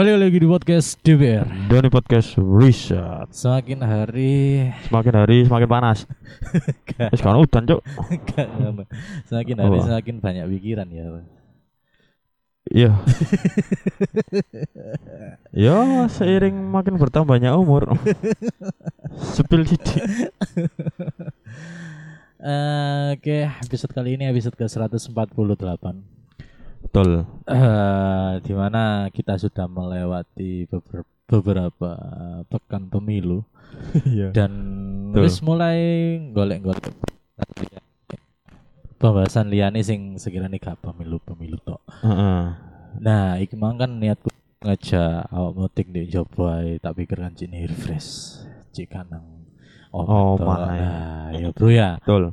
Balik lagi di podcast DBR. Doni podcast riset. Semakin hari Semakin hari semakin panas. Wis kan gak. semakin hari Oh. semakin banyak pikiran ya. Iya. Ya, seiring makin bertambahnya umur. Sepil sidik. Oke, episode kali ini episode ke 148. Betul. Eh, di mana kita sudah melewati beber- beberapa pekan pemilu Iya. dan wis mulai golek-golek pembahasan liane sing sekiranya gak pemilu-pemilu tok. Heeh. Nah, iki mang kan niatku ngajak awak mutik di ae, tak pikir kan cini refresh. Cik kanang Oh, my. Nah, ya bro ya. Betul.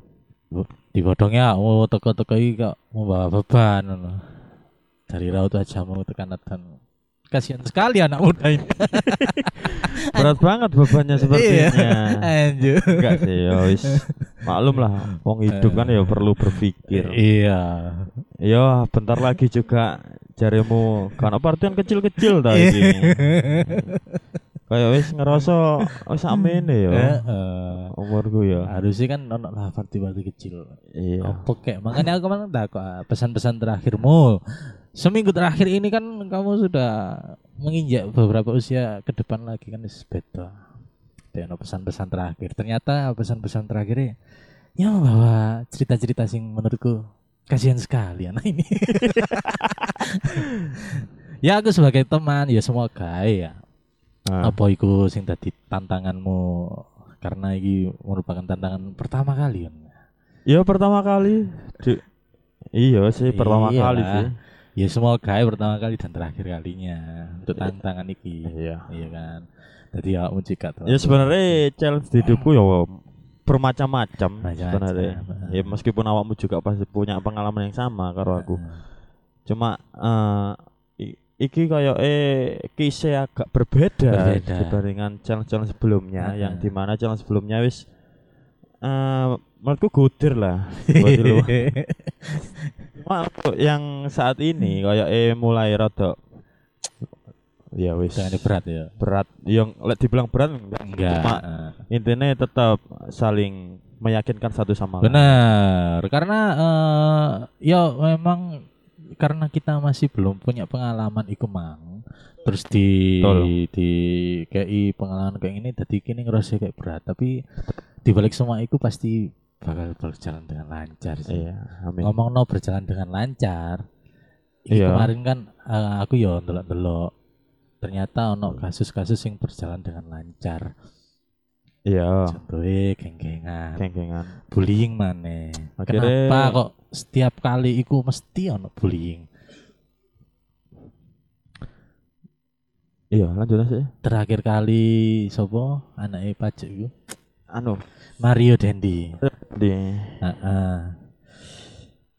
Dibodongnya oh teko-teko iki kok membawa beban. Dari raut aja mau tekan dan kasihan sekali anak muda ini. Berat banget bebannya sepertinya. Anjir. Enggak sih, ya wis. Maklum lah, wong hidup kan ya perlu berpikir. Iya. Ya, bentar lagi juga jarimu kan partian kecil-kecil ta iki. Kayak wis ngerasa wis amene ya. Heeh. Umurku ya. Harusnya kan ono lah party-party kecil. Iya. Kek? Makanya aku kemarin tak ah, pesan-pesan terakhirmu. Seminggu terakhir ini kan kamu sudah menginjak beberapa usia ke depan lagi kan beda. Dan pesan-pesan terakhir. Ternyata pesan-pesan terakhirnya ya membawa cerita-cerita sing menurutku kasihan sekali anak ini. ya aku sebagai teman ya semoga ya Nah, apa iku sing tadi tantanganmu karena ini merupakan tantangan pertama kali kan. Ya pertama kali. Di- Iya sih pertama Iya kali sih. Ya semoga ya pertama kali dan terakhir kalinya untuk tantangan iki. Iya. Iya kan. Jadi ya mucikat. Ya sebenarnya challenge di hidupku ya bermacam-macam Macam-macam. sebenarnya. Ya meskipun awakmu juga pasti punya pengalaman yang sama karo aku. Cuma i- iki kayak eh kisah agak berbeda, Berbeda. dibandingkan challenge-challenge sebelumnya Heeh. yang di mana challenge sebelumnya wis eh menurutku godir lah buat. Cuma untuk yang saat ini kayak eh mulai rada ya wis Jangan berat ya. berat yang lek dibilang berat enggak, Enggak. Cuma eh. intinya tetap saling meyakinkan satu sama lain. Benar, karena eh ya memang karena kita masih belum punya pengalaman iku mang. Terus di Betul. di kayak pengalaman kayak ini tadi kini ngerasa kayak berat, tapi di balik semua itu pasti bakal berjalan dengan lancar sih. Iya, amin. Ngomong no berjalan dengan lancar. Iya. kemarin kan eh, aku ya ndelok-ndelok ternyata ono kasus-kasus yang berjalan dengan lancar. Iya, Contohnya geng-gengan geng-gengan. bullying mana Akhirnya- kenapa kok setiap kali iku mesti ono bullying Iya, lanjut aja. terakhir kali sopo anaknya pajak iku Anu, Mario Dendi di. Heeh.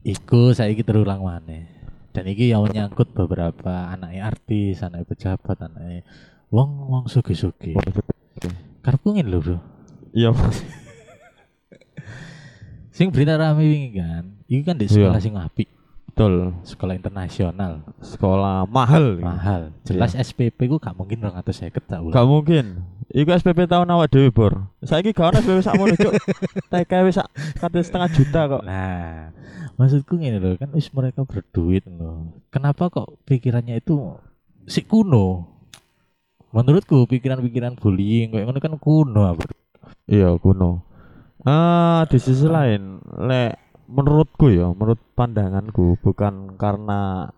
iku saiki terulang mana dan iki yang menyangkut beberapa anaknya artis anaknya pejabat anaknya wong wong sugi sugi karepku ngene lho bro. Iya, sing berita rame wingi kan iki kan di sekolah sing apik betul. sekolah internasional Sekolah mahal. mahal jelas SPP ku gak mungkin 250 tak mungkin. Iku SPP tahun awak dhewe, Bor. Saiki gak ono SPP sakmono, Cuk. TK wis sak kate setengah juta kok. Nah, maksudku gini loh, kan wis mereka berduit loh. Kenapa kok pikirannya itu si kuno? Menurutku pikiran-pikiran bullying kayak ngono kan kuno? Iya, kuno. Ah, di sisi lain, lek menurutku ya, menurut pandanganku bukan karena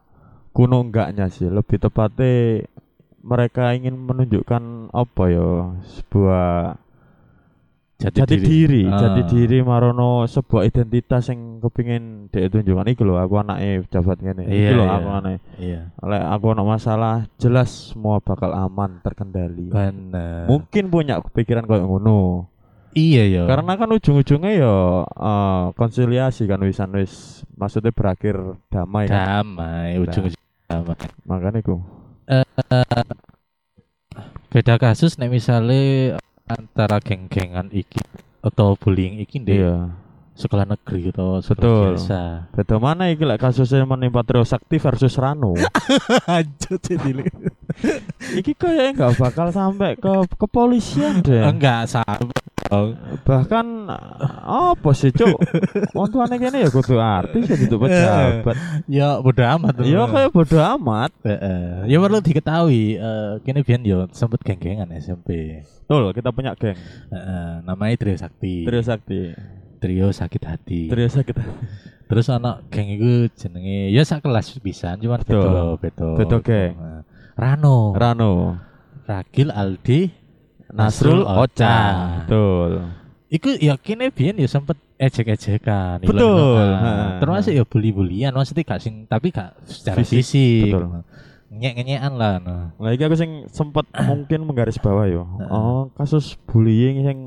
kuno enggaknya sih, lebih tepatnya mereka ingin menunjukkan apa ya, sebuah jati diri, Ah. jati diri marono sebuah identitas yang kepingin dia tunjukkan iki lho aku anaknya jabat ngene Iya, iki lho iya. aku anaknya Iya. lek aku ono masalah jelas semua bakal aman terkendali Benar. mungkin punya pikiran kayak ngono Iya ya. karena kan ujung-ujungnya ya eh, konsiliasi kan wisan wis maksudnya berakhir damai kan damai ujung-ujung damai. makanya ku Beda kasus nek misalnya antara geng-gengan iki atau bullying iki ndek iya sekolah negeri atau sekolah Betul. biasa. Beda mana iki lek kasusnya menimpa Trio Sakti versus Rano. Anjir jadi. iki kayaknya nggak bakal sampai ke kepolisian deh. Enggak sampai. Bahkan apa sih, Cuk? Wong tuane kene ya kudu artis ya duduk pejabat. Ya bodo amat. Ya kayak bodo amat. Heeh. Ya perlu diketahui eh kene biyen yo sempet geng-gengan SMP. Betul, kita punya geng. Heeh, namanya Trio Sakti. Trio Sakti. Trio sakit hati. Trio Sakti. Terus anak geng itu jenenge ya sak kelas bisa, cuman Betul. beda. Beda geng. Rano, Rano. Ragil, Aldi, Nasrul Ocha. Betul. Iku ya kene biyen ya sempet ejek-ejekan. Betul. Nah. Termasuk ya bully-bulian maksudnya gak sing tapi gak secara Fisik, fisik. betul. Nyek-nyekan lah. Nah. Nah, iki aku sing sempet mungkin menggaris bawah yo. Heeh. Oh, kasus bullying yang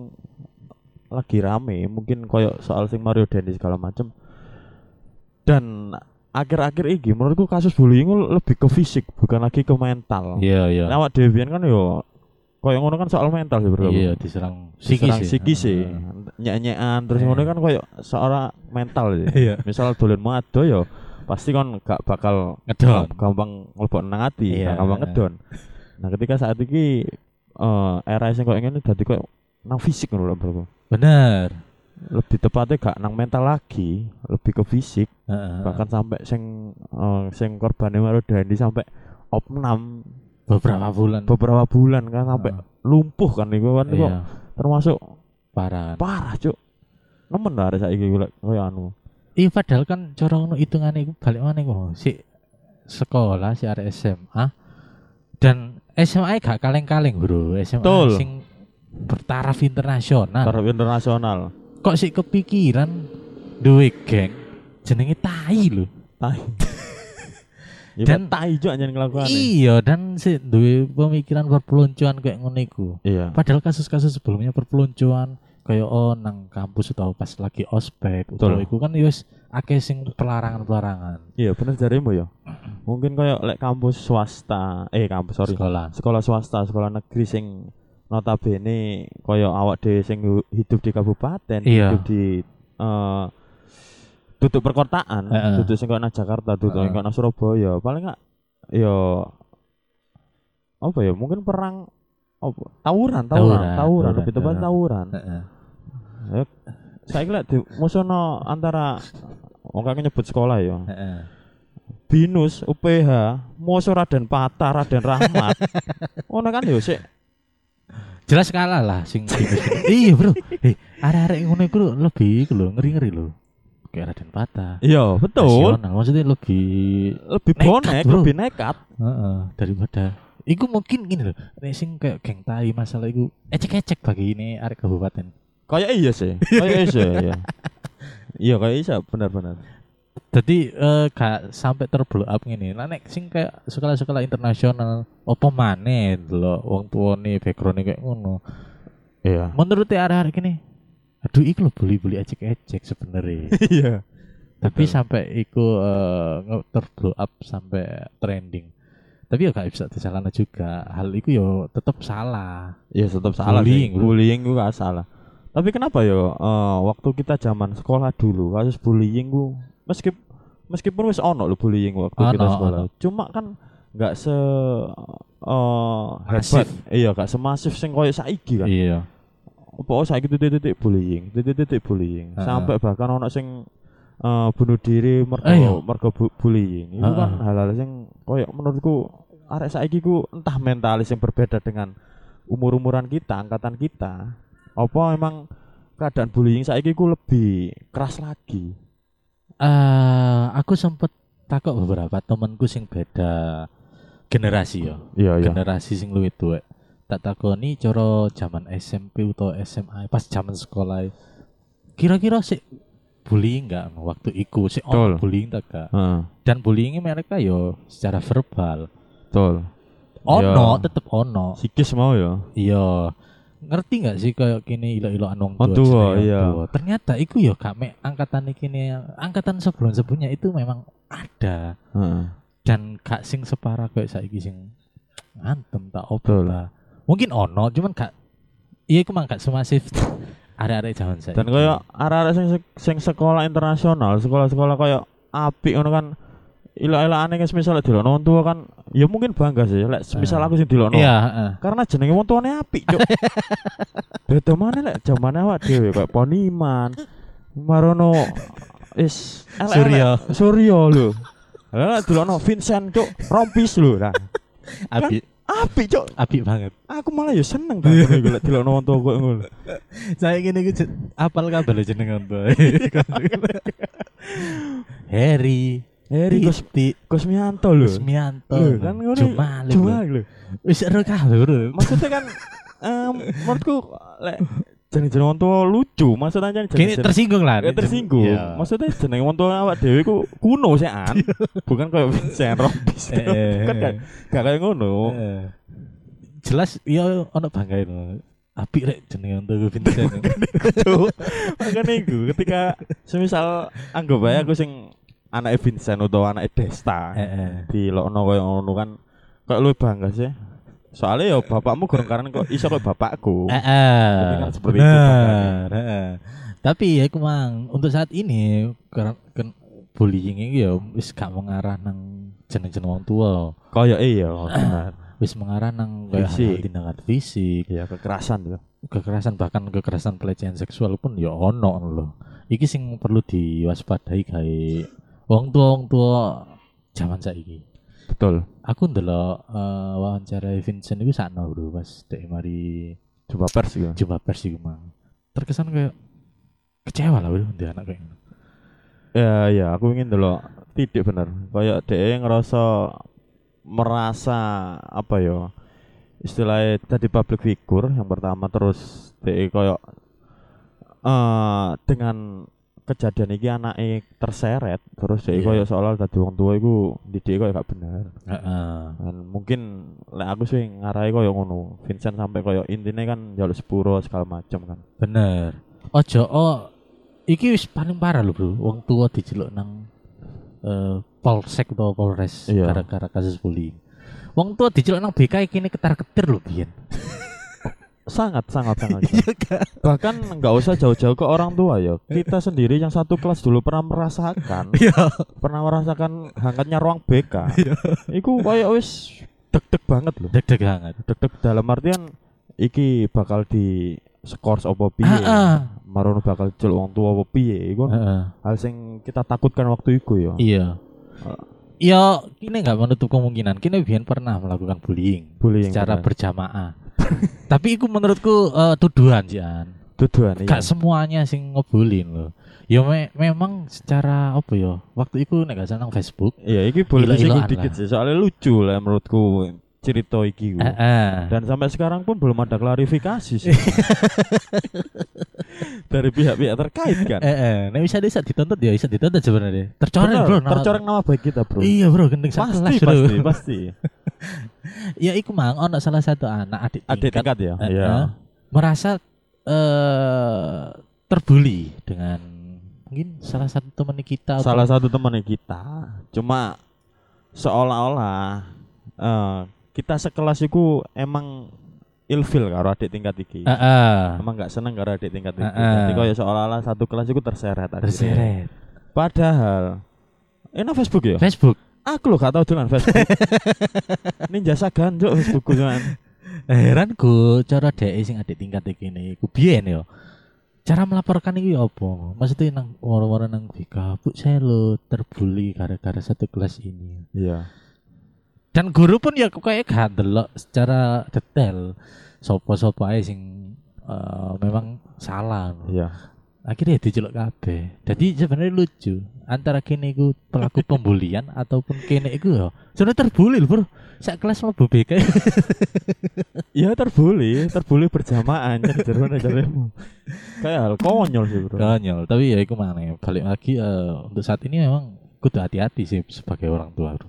lagi rame, mungkin koyo soal sing Mario Dendi segala macem. Dan akhir-akhir ini menurutku kasus bullying lebih ke fisik, bukan lagi ke mental. Iya, iya. Nah, awak kan yo koyo ngono kan soal mental sih bro. Iya, diserang Diserang psikis. psikis sih. Heeh. Nyek-nyekan terus Iya. ngono kan koyo seorang mental sih. Iya. Misal dolen mado yo pasti kan gak bakal Ngedon. gampang mlebok nang ati, Iya. gak gampang ngedon. Nah, ketika saat ini eh era sing koyo ngene dadi koyo nang fisik ngono lho, Bro. Bener. Lebih tepatnya gak nang mental lagi, lebih ke fisik, bahkan sampai sing eh, sing korbane Mario Dandi sampai opnam beberapa bulan. beberapa bulan kan sampai Heeh. lumpuh kan iku kan Iya, termasuk parah. parah, Cuk. Nemen lah saiki iku lek koyo anu. Iya padahal kan cara ngono hitungane iku balik mana iku si sekolah si arek SMA dan SMA gak kaleng-kaleng bro SMA Betul. sing bertaraf internasional Taraf internasional. kok sih kepikiran duwe geng jenenge tai lho Tai. Ya Dan- dan tai juk anjen ngelakuane. iya dan si duwe pemikiran perpeloncoan kayak ngono iku Iya. padahal kasus-kasus sebelumnya perpeloncoan kayak oh nang kampus atau pas lagi ospek atau iku kan yus akeh sing pelarangan-pelarangan Iya bener jarimu ya. Mungkin kayak lek kampus swasta, eh kampus sorry, sekolah sekolah swasta, sekolah negeri sing notabene kaya awak dhewe sing hidup di kabupaten, Iya. hidup di eh duduk perkotaan, Heeh. duduk sing Jakarta, duduk Heeh. sing koyo nang Surabaya, paling gak ya apa ya mungkin perang apa tawuran tawuran Tawuran, tawuran tawuran, lebih tepat heeh. tawuran Heeh. saya kira di musono antara wong kakek nyebut sekolah ya Heeh. Binus, UPH, Moso Raden Patah, Raden Rahmat. Ngono kan yo sik. jelas kalah lah sing iya bro eh arek-arek ngono iku lebih iku lho ngeri-ngeri lho kayak Raden Patah Iya, betul. Nasional, maksudnya lebih Lebih Nekat, bonek, bro. lebih nekat. Heeh, daripada Iku mungkin gini loh, sing kayak geng tai masalah iku ecek-ecek bagi ini arek kabupaten. Kayak iya sih. Kayak iya sih, iya. Iya, kayak iya benar-benar. Jadi eh gak sampai terblow up ngene. Lah nek sing kayak sekolah-sekolah internasional opo maneh lho wong tuane background kayak ngono. Iya. Menurut arek-arek gini, aduh iku lho bully-bully ecek-ecek sebenarnya. Iya. Tapi Betul. sampai iku eh, nge- terblow up sampai trending. Tapi ya gak bisa disalahkan juga. Hal itu yo tetap salah. Iya, tetap salah Bullying, sih. Bullying itu gak salah. Tapi kenapa yo eh, waktu kita zaman sekolah dulu kasus bullying ku meskipun meskipun wis ono lho bullying waktu kita Ono, sekolah. ono. Cuma kan nggak se eh Masif. hebat. Iya, gak semasif sing koyo saiki kan. Iya. Apa saiki titik-titik bullying, titik-titik bullying. Heeh. Sampai bahkan ono sing eh, bunuh diri mergo iya. mergo bu- bullying. Itu kan Heeh. hal-hal sing koyo menurutku arek saiki ku entah mentalis yang berbeda dengan umur-umuran kita, angkatan kita. Apa emang keadaan bullying saiki ku lebih keras lagi? Eh, aku sempet takut beberapa temanku sing beda generasi ya. Iya, Generasi sing luwih tuwek. Tak takoni cara zaman SMP atau SMA pas zaman sekolah. Kira-kira sih bullying enggak waktu iku sih ono bullying tak gak? Heeh, Dan bullyingnya mereka yo secara verbal. betul. Ono, Iya. tetep ono. Sikis mau ya. Iya. Ngerti nggak sih kayak kini ilo-iloan wong Wong tua, tua, iya. tua. Ternyata iku yo gak mek angkatan iki angkatan sebelum-sebelumnya itu memang ada Heeh. dan gak sing separah kayak saiki sing ngantem tak opo ta. Mungkin ono cuman gak iya iku mang gak semasif arek-arek zaman saya. Dan koyo arek-arek sing sing sekolah internasional, sekolah-sekolah koyo apik ngono kan ila-ilane wis misal dilono wong tua kan ya mungkin bangga sih lek misal Eh. aku sing dilono. Iya, heeh. Karena jenenge wong tuane apik, Cuk. Beda mana lek jamane awak dhewe koyo Poniman. Marono is Suryo. Suryo lho. Lah dilono Vincent Cuk, rompis lho. Nah, Api apik Cuk. api banget. Aku malah ya seneng ngono lek dilono wong tua koyo ngono. Saya gini gue apal kabel jenengan tuh. Heri, Heri Gus Titi, Kusmianto lho. Kusmianto, Lho, kan ngono. Jumal, Cuma lho. Wis seru kabeh, Bro. Maksudnya kan em, menurutku lek jeneng-jeneng wong tua lucu, maksudnya jeneng Kini tersinggung lah. Gak tersinggung. Iya. Maksudnya jeneng wong tua awak dhewe ku kuno sih an. Bukan kayak Vincent Robbins. Eh, eh, kan gak gak kayak ngono. Eh, Jelas ya ono bangga itu. Api rek jenenge untuk Vincent. Cuk. Makanya iku ketika semisal anggap aja aku sing anake Vincent utawa anake Desta. Eh, eh. Di lokno koyo ngono kan kayak lu bangga sih. Soalnya ya bapakmu kurang karena kok iso kayak bapakku. Eh, seperti itu eh. Tapi ya iku mang untuk saat ini karena kan bullying ini ya wis gak mengarah nang jeneng-jeneng wong tua. Kayak iya benar. Wis mengarah nang Fisik. tindakan fisik, Ya kekerasan tuh. kekerasan bahkan kekerasan pelecehan seksual pun ya ono loh. Iki sing perlu diwaspadai kayak wong tua wong tua zaman saiki. Betul. Aku ndelok eh, wawancara Vincent itu sakno bro pas dek mari Coba pers gitu. jumpa pers iku mang. Terkesan kayak kecewa lah bro dia anak kayak gitu. Ya ya, aku ingin dulu titik bener. Kayak dia ngerasa merasa apa ya? Istilahnya tadi public figure yang pertama terus dia kayak eh dengan kejadian ini anaknya terseret terus dia Iya. kayak soal tadi wong tua itu didik kayak gak bener Heeh. dan mungkin lek aku sih ngarai kayak ngono Vincent sampai kayak intinya kan jalur sepuro segala macam kan Bener. Ojo oh iki wis paling parah lho bro. Wong tua diceluk nang eh, polsek atau polres Iya. gara-gara kasus bullying. Wong tua diceluk nang BK kini ketar-ketir lho biyen. sangat sangat sangat Iya kan? bahkan nggak usah jauh-jauh ke orang tua ya kita sendiri yang satu kelas dulu pernah merasakan Iya. pernah merasakan hangatnya ruang BK iku kayak wis deg-deg banget loh Deg-deg banget. deg-deg dalam artian iki bakal di skors opo piye Heeh. marono bakal celuk wong tua opo piye iku Heeh. hal sing kita takutkan waktu itu ya Iya. Ya, kini nggak menutup kemungkinan. Kini Bian pernah melakukan bullying bullying secara bener. berjamaah. Tapi itu menurutku eh, tuduhan sih an. tuduhan iya Gak semuanya sing ngebulin loh. Ya me- memang secara apa ya? Waktu itu nek gak nang Facebook. iya iki boleh disinggung dikit sih soalnya lucu lah menurutku cerita iki. Eh, dan sampai sekarang pun belum ada klarifikasi sih dari pihak-pihak terkait kan Eh, eh. Nek bisa bisa dituntut ya bisa dituntut sebenarnya. Tercoreng bro. tercoreng nama baik kita bro Iya bro, gendeng pasti pasti pasti Ya iku mang ono salah satu anak adik tingkat, adik tingkat ya iya eh, merasa eh terbuli dengan mungkin salah satu teman kita atau- salah satu teman kita cuma seolah-olah eh, kita sekelas itu emang ilfil karo adik tingkat iki Eh, eh. emang nggak seneng karo adik tingkat iki Heeh. jadi kaya seolah-olah satu kelas itu terseret akhirnya. terseret. padahal ini Facebook ya Facebook. Aku lo gak tau dolan Facebook ninja sagan juk Facebookku cuman heran ku cara dhek sing adik tingkat iki ne iku biyen yo. Cara melaporkan iki apa? Maksudnya nang orang-orang nang BK, Bu saya lo terbuli gara-gara satu kelas ini. iya Dan guru pun ya kayak gak ndelok secara detail sopo-sopo ae sing eh, memang salah. iya Akhirnya diceluk kabeh. Jadi sebenarnya lucu antara kene iku pelaku pembulian ataupun kene iku ya sebenarnya terbuli lho, Bro. Sak kelas mlebu BK. iya terbuli terbuli berjamaah jadi jerone jaremu kayak hal konyol sih bro Konyol, tapi ya iku mana balik lagi eh, untuk saat ini memang kudu hati-hati sih sebagai orang tua bro.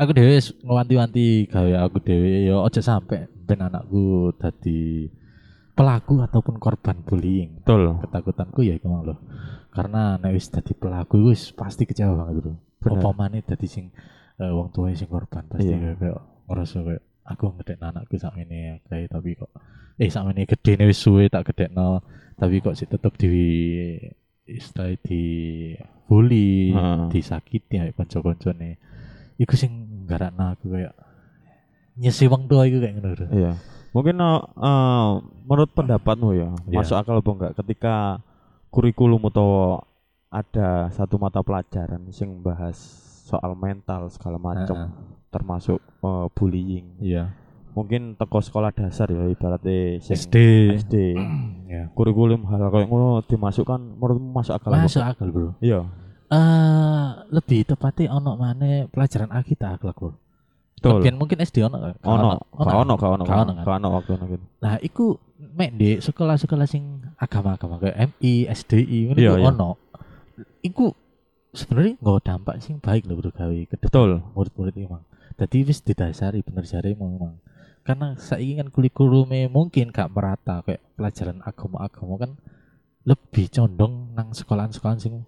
Aku dewe ngewanti-wanti gawe aku dewe ya aja sampai ben anakku tadi pelaku ataupun korban bullying. betul Ketakutanku ya mang lho. Karena nek wis dadi pelaku wis pasti kecewa banget bro. Bener. Apa maneh dadi sing eh, wong tua sing korban pasti Iya. kayak, ngerasa kayak aku ngedek anakku sak ini kayak tapi kok eh sak ini gede nih wis suwe tak gede tapi kok sih tetep di istilah di bully Heeh. disakiti ya konco-konco nih iku sing garakna aku kayak nyesi wong tua iku kayak ngono lho. Iya. Mungkin eh, menurut pendapatmu ya, Iya. masuk akal apa enggak ketika kurikulum atau ada satu mata pelajaran sing bahas soal mental segala macam Heeh. termasuk eh, bullying. iya Mungkin teko sekolah dasar ya ibaratnya sing SD SD. ya Kurikulum hal kayak ngono dimasukkan menurutmu masuk akal apa? masuk akal bro Iya. eh lebih tepatnya ono mana pelajaran akita akhlak bro Betul. Lebihan mungkin SD ono kan? Ono, ono, gak ono, ono kan? ono waktu itu. Nah, iku mek di sekolah-sekolah sing agama-agama kayak MI, SDI ngono iku iya. ono. Iku sebenarnya nggak dampak sing baik loh bro gawe ke depan Betul. murid-murid mang. Dadi wis didasari bener jare mang mang. Karena saiki kan kurikulumnya mungkin gak merata kayak pelajaran agama-agama kan lebih condong nang sekolahan-sekolahan sing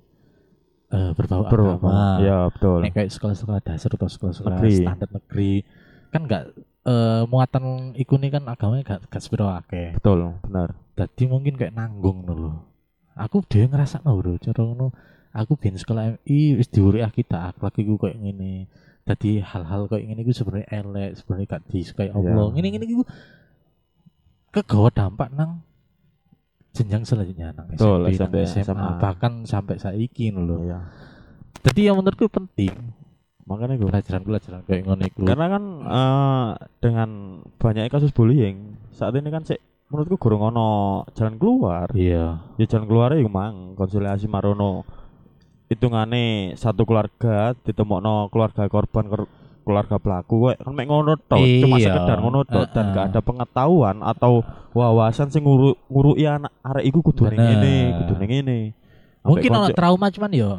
eh, berbau agama. ya betul. Nek kayak sekolah-sekolah dasar atau sekolah-sekolah Negeri. standar negeri kan enggak eh, muatan iku nih kan agamanya gak gak sepiro akeh. Betul, benar. Dadi mungkin kayak nanggung dulu. Aku dhewe ngerasa bro, cara ngono aku bin sekolah MI wis diuri kita akhlak iku kayak ngene. Dadi hal-hal kayak ngene iku sebenarnya elek, sebenarnya gak disukai Allah. Iya. Ngene-ngene iku kegawa dampak nang jenjang selanjutnya nang Betul, SMP, nang SMP, SMA, SMA. bahkan sampai saiki lho. Iya. Jadi yang menurutku penting Makanya gue pelajaran-pelajaran kayak ngono iku. Karena kan eh, dengan banyaknya kasus bullying saat ini kan sih menurutku gurung ono jalan keluar. Iya. Ya jalan keluar ya mang konsiliasi marono. Hitungane satu keluarga ditemokno keluarga korban keluarga pelaku kan mek ngono tok, cuma Iya. sekedar ngono tok dan Heeh. gak ada pengetahuan atau wawasan sing nguru ngurui anak arek iku kudu ning ngene, kudu ning ngene. Mungkin ono trauma cuman yo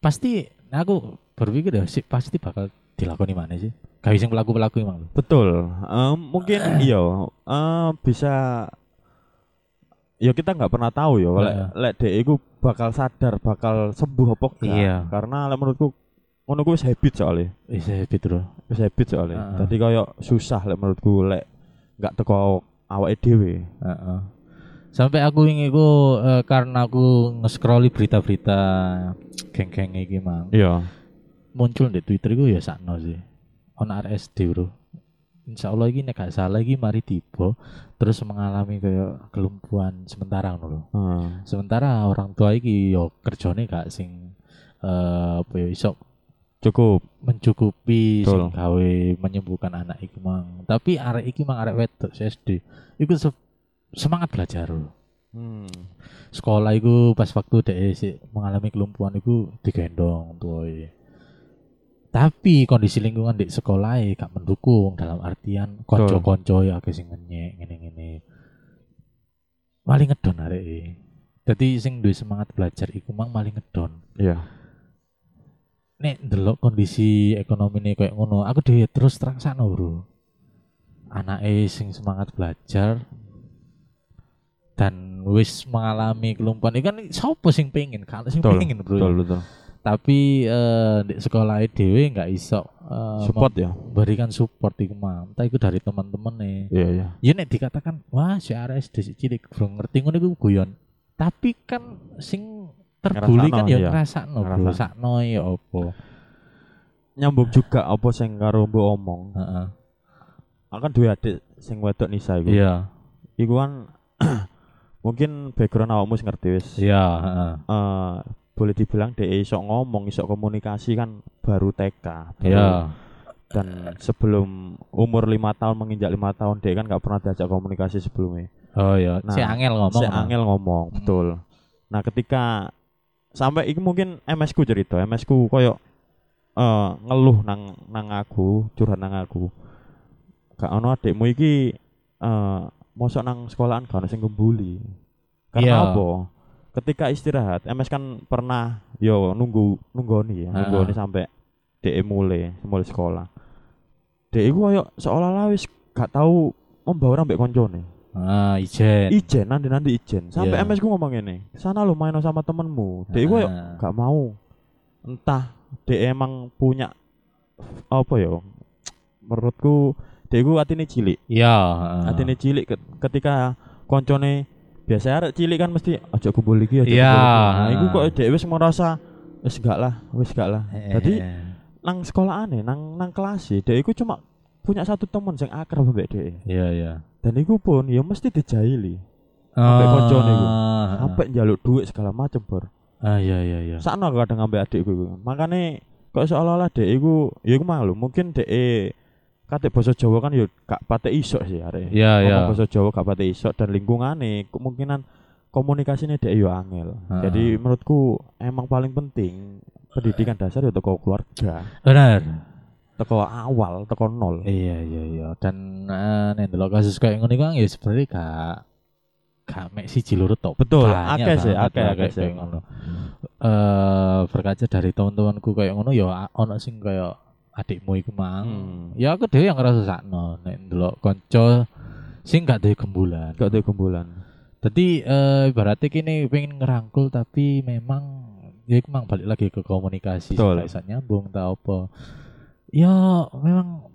pasti nah aku berpikir ya sih pasti bakal dilakoni mana sih? Kayak sing pelaku-pelaku emang. lho. Betul. Em, mungkin iya em, bisa ya kita nggak pernah tahu ya lek lek dek iku bakal sadar bakal sembuh apa enggak. Iya. Karena lek menurutku ngono ku wis habit soalnya. Wis habit bro. Wis habit soalnya. Heeh. Jadi koyo susah lek menurutku lek nggak teko awake dhewe. Heeh. Sampai aku ingin iku eh, karena aku nge-scrolli berita-berita geng-geng iki mang. Iya. Muncul di Twitter iku ya sakno sih. Ono RSD bro. Insya Allah ini gak salah iki mari tiba terus mengalami kayak kelumpuhan sementara lho. Heeh. sementara orang tua iki yo kerjane gak sing eh apa ya iso Cukup. mencukupi Betul. sing gawe menyembuhkan anak iki mang tapi arek iki mang arek wedok SD iku se- semangat belajar. Hmm. sekolah iku pas waktu dek si mengalami kelumpuhan iku digendong tua tapi kondisi lingkungan di sekolah gak mendukung dalam artian konco-konco ya akeh sing ngenyek ngene-ngene maling ngedon arek e. Dadi sing duwe semangat belajar iku mang maling ngedon. Iya. Nek ndelok kondisi ekonomi ini kayak ngono, aku dhewe terus terang sakno, Bro. Anake sing semangat belajar dan wis mengalami kelumpuhan iku kan sapa sing pengen? Kan sing Betul, pengen, Bro. Betul, betul. Tapi eh di sekolah dhewe nggak iso eh, Support ya. memberikan support iku mang. Entah iku dari teman-teman nih. Iya, iya. Ya nek dikatakan wah si si cilik belum ngerti ngono iku guyon. Tapi kan sing terbuli kan ya iya. ngrasakno bro, Ngrasakno. sakno ya apa. Nyambung juga apa sing karo mbok omong. Heeh. Aku kan duwe adik sing wedok Nisa iku. Iya. Iku kan mungkin background awakmu sing ngerti wis. Iya, heeh. Eh, boleh dibilang dia iso ngomong, iso komunikasi kan baru TK. Iya. Dan sebelum umur lima tahun menginjak lima tahun dia kan nggak pernah diajak komunikasi sebelumnya. Oh iya, Nah, si Angel ngomong. Si emang. angel ngomong, Hmm. betul. Nah, ketika sampai iki mungkin MS ku cerita, MS ku koyo eh ngeluh nang nang aku, curhat nang aku. Gak ono adikmu iki eh mosok nang sekolahan gak ono sing ngebully. Karena Iya. apa? Ketika istirahat, MS kan pernah yo nunggu nunggoni ya, Ah. nunggoni sampai DE mulai, mulai sekolah. DE ku koyo seolah-olah wis gak tahu membaur ambek koncone. Ah, ijen. Ijen nanti nanti ijen. Sampai Iya. MS ku ngomong ini, sana lu main sama temenmu. Dia gue Ah. gak mau. Entah dia emang punya apa ya? Menurutku dekku atine cilik. Iya, Atine cilik ket- ketika koncone biasa arek cilik kan mesti aja kumpul iki aja Iya. Nah, iku kok dhek wis merasa wis gak lah, wis gak lah. Eh, Jadi nang sekolahan nang nang kelas dhek iku cuma punya satu teman sing akrab mbek dhek. Iya, iya. Dan iku pun ya mesti dijaili. Ambek koncone iku. Ah. Sampai njaluk duit segala macem, Bor. Ah, iya, iya, iya. Sakno kadang ambek adikku iku. Makane kok seolah-olah dhek iku ya iku malu, mungkin dhek kate basa Jawa kan ya gak pate iso sih arek. Iya, iya. Basa Jawa gak pate iso dan lingkungane kemungkinan komunikasinya dhek yo angel. Heeh. Jadi menurutku emang paling penting pendidikan dasar ya teko keluarga, Benar. Teko awal, teko nol. Iya iya iya dan uh, nek ndelok kasus kayak ngono kan ya sebenarnya gak gak mek siji loro tok. Betul, akeh sih, akeh akeh sih. ngono. Eh berkaca dari teman-temanku kayak ngono ya ono sing kayak adikmu iku mang. Hmm. Ya aku dhewe yang ngerasa sakno nek ndelok kanca sing gak duwe gembulan. Gak ada kumpulan. Jadi eh ibaratnya kini pengen ngerangkul tapi memang ya iku mang balik lagi ke komunikasi Betul. bisa nyambung tau apa. Ya memang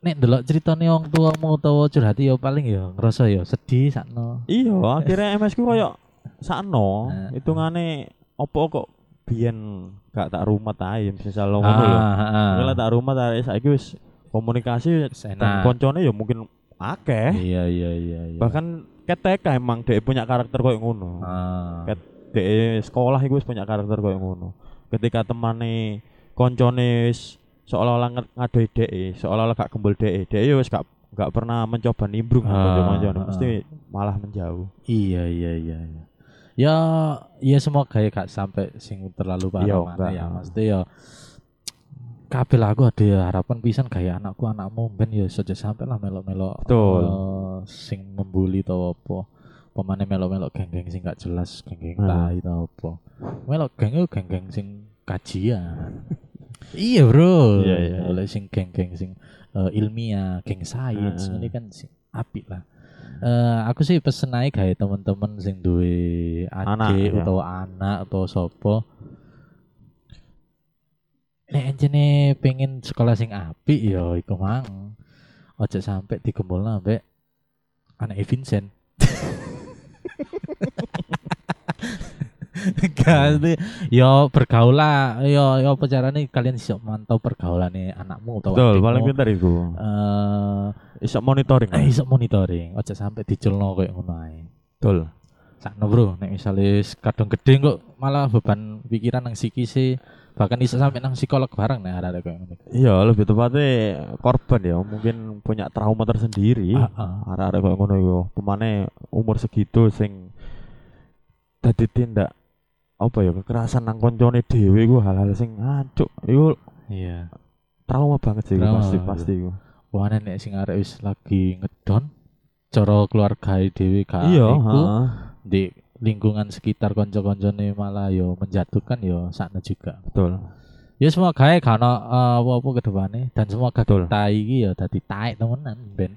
nek ndelok ceritane wong tuamu utawa curhati ya paling ya ngerasa ya sedih sakno. Iya, akhirnya MS ku koyo sakno, Nah. hitungane opo kok biyen gak tak rumet ae misal lo ngono ah. Kalau tak rumet arek saiki wis komunikasi dan koncone ya mungkin akeh. Iya iya iya iya. Bahkan ketek emang dia punya karakter koyo ngono. ah. Ket- Dek sekolah iku wis punya karakter koyo ngono. Ketika temane koncone wis seolah-olah ngadoi dek, seolah-olah gak kembul dek, dek ya wis gak gak pernah mencoba nimbrung Ah, ah. mesti malah menjauh. Iya iya iya iya. Ya ya semoga ya gak sampai sing terlalu parah Iya, mana ya. Maksudnya ya kabel aku ada ya harapan pisan kayak anakku anakmu ben ya saja sampai lah melok-melok Betul. eh, sing membuli tau apa pemane melok-melok geng-geng sing gak jelas geng-geng Hmm. tai tau apa melok geng geng-geng sing kajian iya bro Iya, iya. oleh sing geng-geng sing eh, ilmiah geng sains Heeh. ini kan sing apik lah Eh, aku sih pesen aja kayak temen-temen sing duwe adik ya. atau anak atau sopo nek encene pengen sekolah sing apik ya iku mang ojo sampai digembulna ambek anak Vincent Ganti, yo bergaul lah, yo yo apa carane kalian bisa mantau pergaulannya anakmu atau Betul, paling pintar iku. Eh, Iso monitoring. eh iso monitoring, aja sampai diculno kayak ngono ae. Betul. Sakno bro, nek misalnya kadang gede kok malah beban pikiran nang psikis bahkan iso sampai nang psikolog bareng nih ada kayak ngono. Iya, lebih tepatnya korban ya, mungkin punya trauma tersendiri. Ah, ah. Arek-arek koyo ngono yo, pemane umur segitu sing dadi tindak apa ya kekerasan nang koncone dhewe iku hal-hal sing ancuk iku Iya. trauma banget sih Trauma pasti pasti iku. Wah nek sing arek wis lagi ngedon cara keluarga dhewe ka Iya, iku di lingkungan sekitar konco-koncone malah yo menjatuhkan yo sakno juga. betul. Ya semua gawe kan apa-apa ke depannya dan semua Betul. kita iki ya dadi taek temenan ben.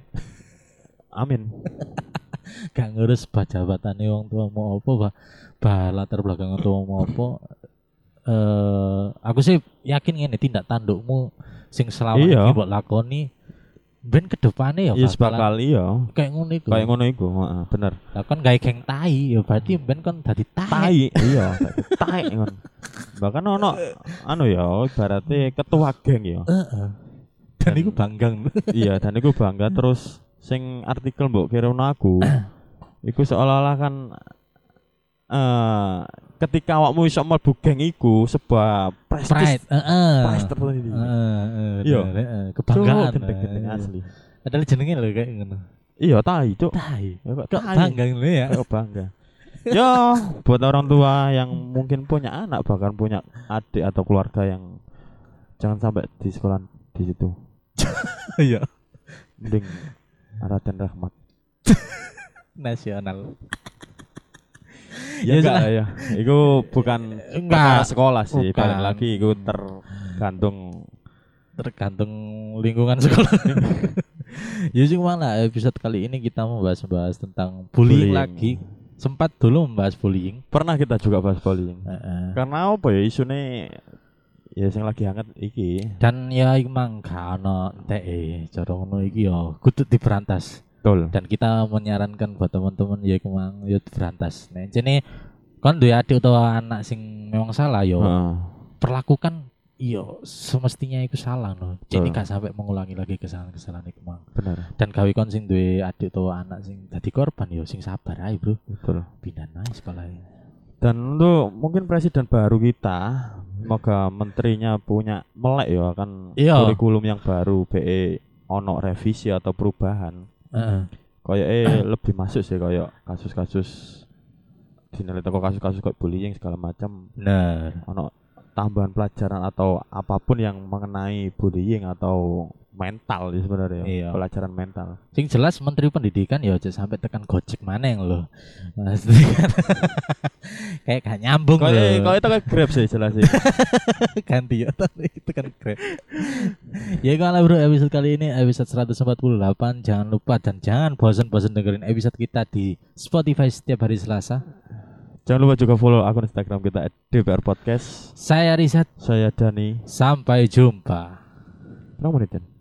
Amin. gak ngurus jabatane wong tua mau apa bah, bah latar belakang tua mau apa eh aku sih yakin ngene tindak tandukmu sing selama Iya. ini buat lakoni ben kedepane ya Yes bakal iya. kayak ngono iku Kayak ngono iku, heeh, bener. lah kan gawe geng tai ya berarti ben kan dadi tai Tai, iya, tai ngono. Bahkan ono anu ya, ibaratnya ketua geng ya. Heeh. dan Dan- iku banggang iya, dan iku bangga terus sing artikel mbok kirimno aku. iku seolah-olah kan eh ketika awakmu iso mlebu geng iku pride prestis heeh prestis tersendiri. Heeh, heeh, Iya. bener, heeh, kebanggaan gendeng-gendeng asli. Padahal jenenge lho kayak ngono Iya, tai, cuk. tai Ya, kok bangga ngono ya Kok bangga. Yo, buat orang tua yang mungkin punya anak bahkan punya adik atau keluarga yang jangan sampai di sekolah di situ. iya Mending Raden Rahmat. nasional Ya Ya, enggak sudah. ya. Itu bukan Enggak. sekolah sih, Bukan. balik lagi itu tergantung tergantung lingkungan sekolah. ya sih malah episode kali ini kita membahas-bahas tentang bullying, Bullying. lagi. Sempat dulu membahas bullying. pernah kita juga bahas bullying. Heeh. Karena apa ya isune ya sing lagi hangat iki. Dan ya iku mang gak ono TE cara ngono iki yo kudu diberantas. Betul. Dan kita menyarankan buat teman-teman ya iku mang yo diberantas. Nah, jene kon duwe adik utawa anak sing memang salah yo Heeh. perlakukan iyo semestinya itu salah no. Jadi gak sampai mengulangi lagi kesalahan-kesalahan itu mang. Bener. Dan gawe kon sing duwe adik utawa anak sing dadi korban yo sing sabar ae, Bro. Betul. Pindah naik sekolah Dan untuk mungkin presiden baru kita, semoga menterinya punya melek ya akan Iya. kurikulum yang baru BE ono revisi atau perubahan. Heeh. Kayak eh lebih masuk sih kayak kasus-kasus dinilai toko kasus-kasus kayak bullying segala macam Bener. ono tambahan pelajaran atau apa pun yang mengenai bullying atau mental sih sebenarnya Iya. pelajaran mental Sing jelas Menteri Pendidikan ya aja sampai tekan Gojek mana yang lo. Kan kayak gak nyambung kayak loh. kayak itu kayak grab sih jelas sih ganti ya tapi itu kan keren. ya kalau bro episode kali ini episode 148 jangan lupa dan jangan bosan-bosan dengerin episode kita di Spotify setiap hari Selasa. jangan lupa juga follow akun Instagram kita @dpr podcast Saya Rizat, saya Dani sampai jumpa. Berapa menit Dan?